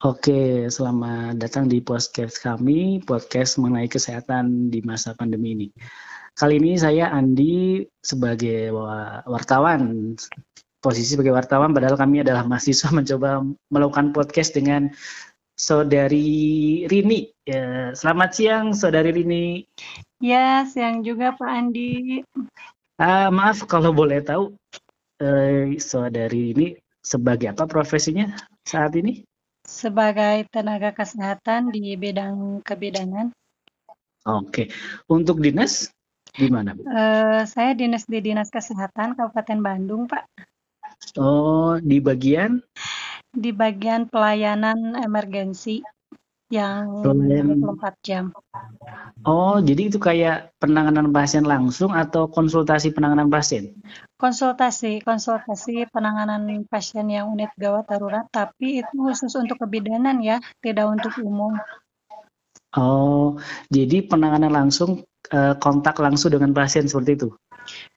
Oke, selamat datang di podcast kami, podcast mengenai kesehatan di masa pandemi ini. Kali ini saya Andi sebagai wartawan, posisi sebagai wartawan padahal kami adalah mahasiswa mencoba melakukan podcast dengan Saudari Rini. Ya, selamat siang Saudari Rini. Ya, siang juga Pak Andi. Uh, maaf kalau boleh tahu, uh, Saudari ini sebagai apa profesinya saat ini? Sebagai tenaga kesehatan di bidang kebidanan. Oke, untuk dinas di mana? Uh, saya dinas di dinas kesehatan Kabupaten Bandung, Pak. Oh, di bagian? Di bagian pelayanan emergensi yang 24 jam. Oh, jadi itu kayak penanganan pasien langsung atau konsultasi penanganan pasien? Konsultasi, konsultasi penanganan pasien yang unit gawat darurat, tapi itu khusus untuk kebidanan ya, tidak untuk umum. Oh, jadi penanganan langsung eh, kontak langsung dengan pasien seperti itu?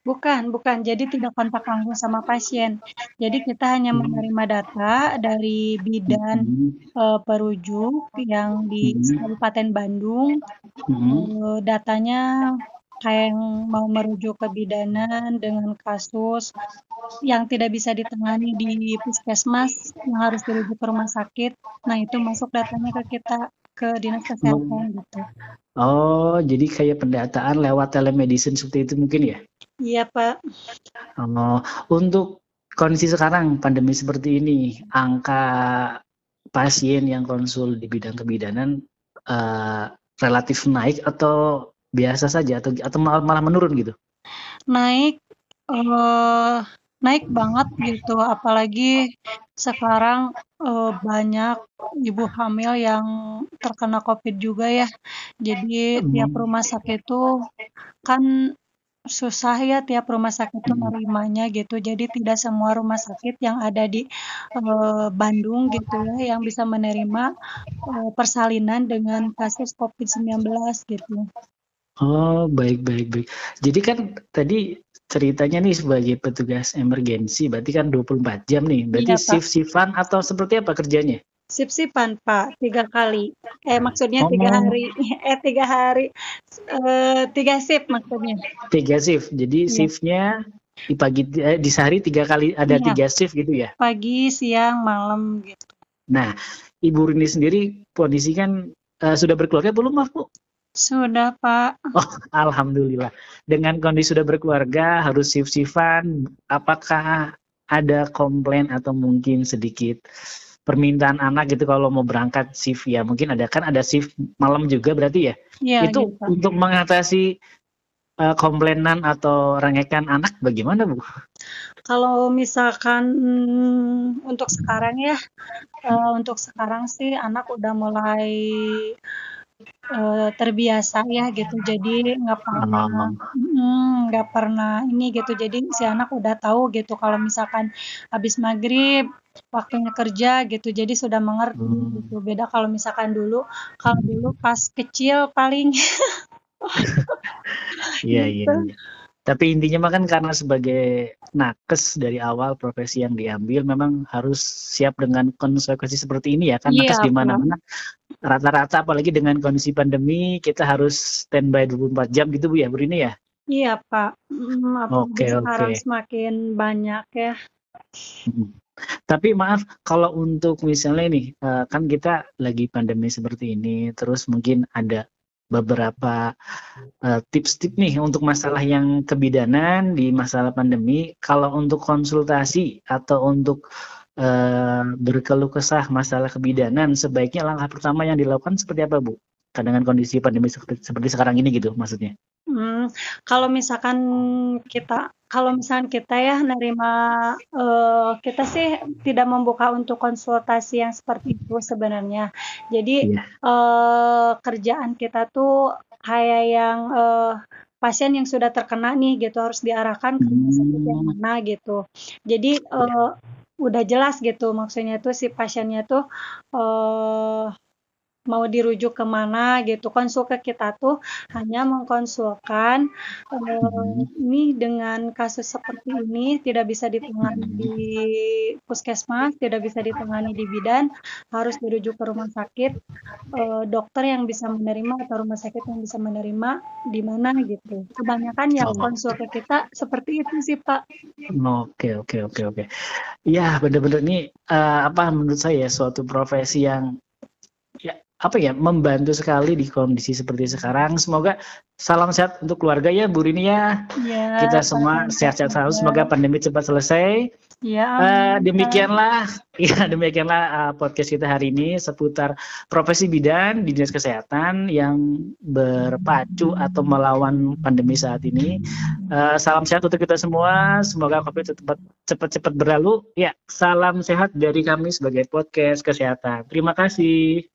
Bukan, bukan. Jadi tidak kontak langsung sama pasien. Jadi kita hanya hmm. menerima data dari bidan uh, perujuk yang di hmm. Kabupaten Bandung. Uh, datanya kayak yang mau merujuk ke bidanan dengan kasus yang tidak bisa ditangani di puskesmas yang harus dirujuk ke rumah sakit. Nah, itu masuk datanya ke kita ke dinas kesehatan gitu. Oh, jadi kayak pendataan lewat telemedicine seperti itu mungkin ya? Iya, Pak. Oh, untuk kondisi sekarang pandemi seperti ini, angka pasien yang konsul di bidang kebidanan uh, relatif naik atau biasa saja atau atau malah menurun gitu? Naik uh, naik banget gitu apalagi sekarang uh, banyak ibu hamil yang terkena covid juga ya jadi hmm. tiap rumah sakit itu kan susah ya tiap rumah sakit itu menerimanya gitu jadi tidak semua rumah sakit yang ada di uh, Bandung gitu ya yang bisa menerima uh, persalinan dengan kasus COVID-19 gitu. Oh, baik baik baik. Jadi kan tadi ceritanya nih sebagai petugas emergensi, berarti kan 24 jam nih. Berarti iya, shift-shiftan atau seperti apa kerjanya? Shift-shiftan, Pak, tiga kali. Eh, maksudnya oh. tiga hari. Eh, tiga hari. Uh, tiga shift maksudnya. Tiga shift. Jadi iya. shiftnya di pagi eh, di sehari tiga kali ada iya. tiga shift gitu ya? Pagi, siang, malam gitu. Nah, Ibu Rini sendiri kondisi kan uh, sudah berkeluarga belum, Maaf, Bu? Sudah, Pak. Oh, alhamdulillah. Dengan kondisi sudah berkeluarga, harus shift-shiftan, apakah ada komplain atau mungkin sedikit permintaan anak gitu kalau mau berangkat shift ya mungkin ada kan ada shift malam juga berarti ya, ya itu gitu. untuk mengatasi uh, komplainan atau rengekan anak bagaimana bu? Kalau misalkan hmm, untuk sekarang ya uh, untuk sekarang sih anak udah mulai uh, terbiasa ya gitu. Jadi nggak pernah nggak mm, pernah ini gitu. Jadi si anak udah tahu gitu kalau misalkan habis maghrib waktunya kerja gitu. Jadi sudah mengerti hmm. gitu. Beda kalau misalkan dulu kalau dulu pas kecil paling iya iya gitu. Iya tapi intinya mah kan karena sebagai nakes dari awal profesi yang diambil memang harus siap dengan konsekuensi seperti ini ya kan yeah, nakes di mana-mana rata-rata apalagi dengan kondisi pandemi kita harus standby 24 jam gitu Bu ya Bu ini ya. Iya Pak. Hmm, oke okay, sekarang okay. semakin banyak ya. Hmm. Tapi maaf kalau untuk misalnya ini eh, kan kita lagi pandemi seperti ini terus mungkin ada beberapa uh, tips-tips nih untuk masalah yang kebidanan di masalah pandemi. Kalau untuk konsultasi atau untuk uh, berkeluh kesah masalah kebidanan, sebaiknya langkah pertama yang dilakukan seperti apa, Bu? Dengan kondisi pandemi seperti, seperti sekarang ini gitu maksudnya. Hmm, kalau misalkan kita kalau misalkan kita ya nerima uh, kita sih tidak membuka untuk konsultasi yang seperti itu sebenarnya. Jadi yeah. Iya. uh, kerjaan kita tuh kayak yang uh, pasien yang sudah terkena nih gitu harus diarahkan ke rumah sakit yang hmm. mana gitu. Jadi uh, udah jelas gitu maksudnya tuh si pasiennya tuh uh, mau dirujuk ke mana gitu. Konsul ke kita tuh hanya mengkonsulkan uh, ini dengan kasus seperti ini tidak bisa ditangani di puskesmas, tidak bisa ditangani di bidan, harus dirujuk ke rumah sakit, uh, dokter yang bisa menerima atau rumah sakit yang bisa menerima di mana gitu. Kebanyakan yang oh. konsul ke kita seperti itu sih Pak. Oke oke oke oke. Ya benar-benar ini uh, apa menurut saya suatu profesi yang ya apa ya membantu sekali di kondisi seperti sekarang. Semoga salam sehat untuk keluarga ya Bu Rini ya. ya Kita semua sehat-sehat selalu. Semoga pandemi cepat selesai. Ya. Uh, demikianlah ya demikianlah uh, podcast kita hari ini seputar profesi bidan di dinas kesehatan yang berpacu atau melawan pandemi saat ini. Uh, salam sehat untuk kita semua. Semoga COVID cepat cepat-cepat berlalu. Ya, salam sehat dari kami sebagai podcast kesehatan. Terima kasih.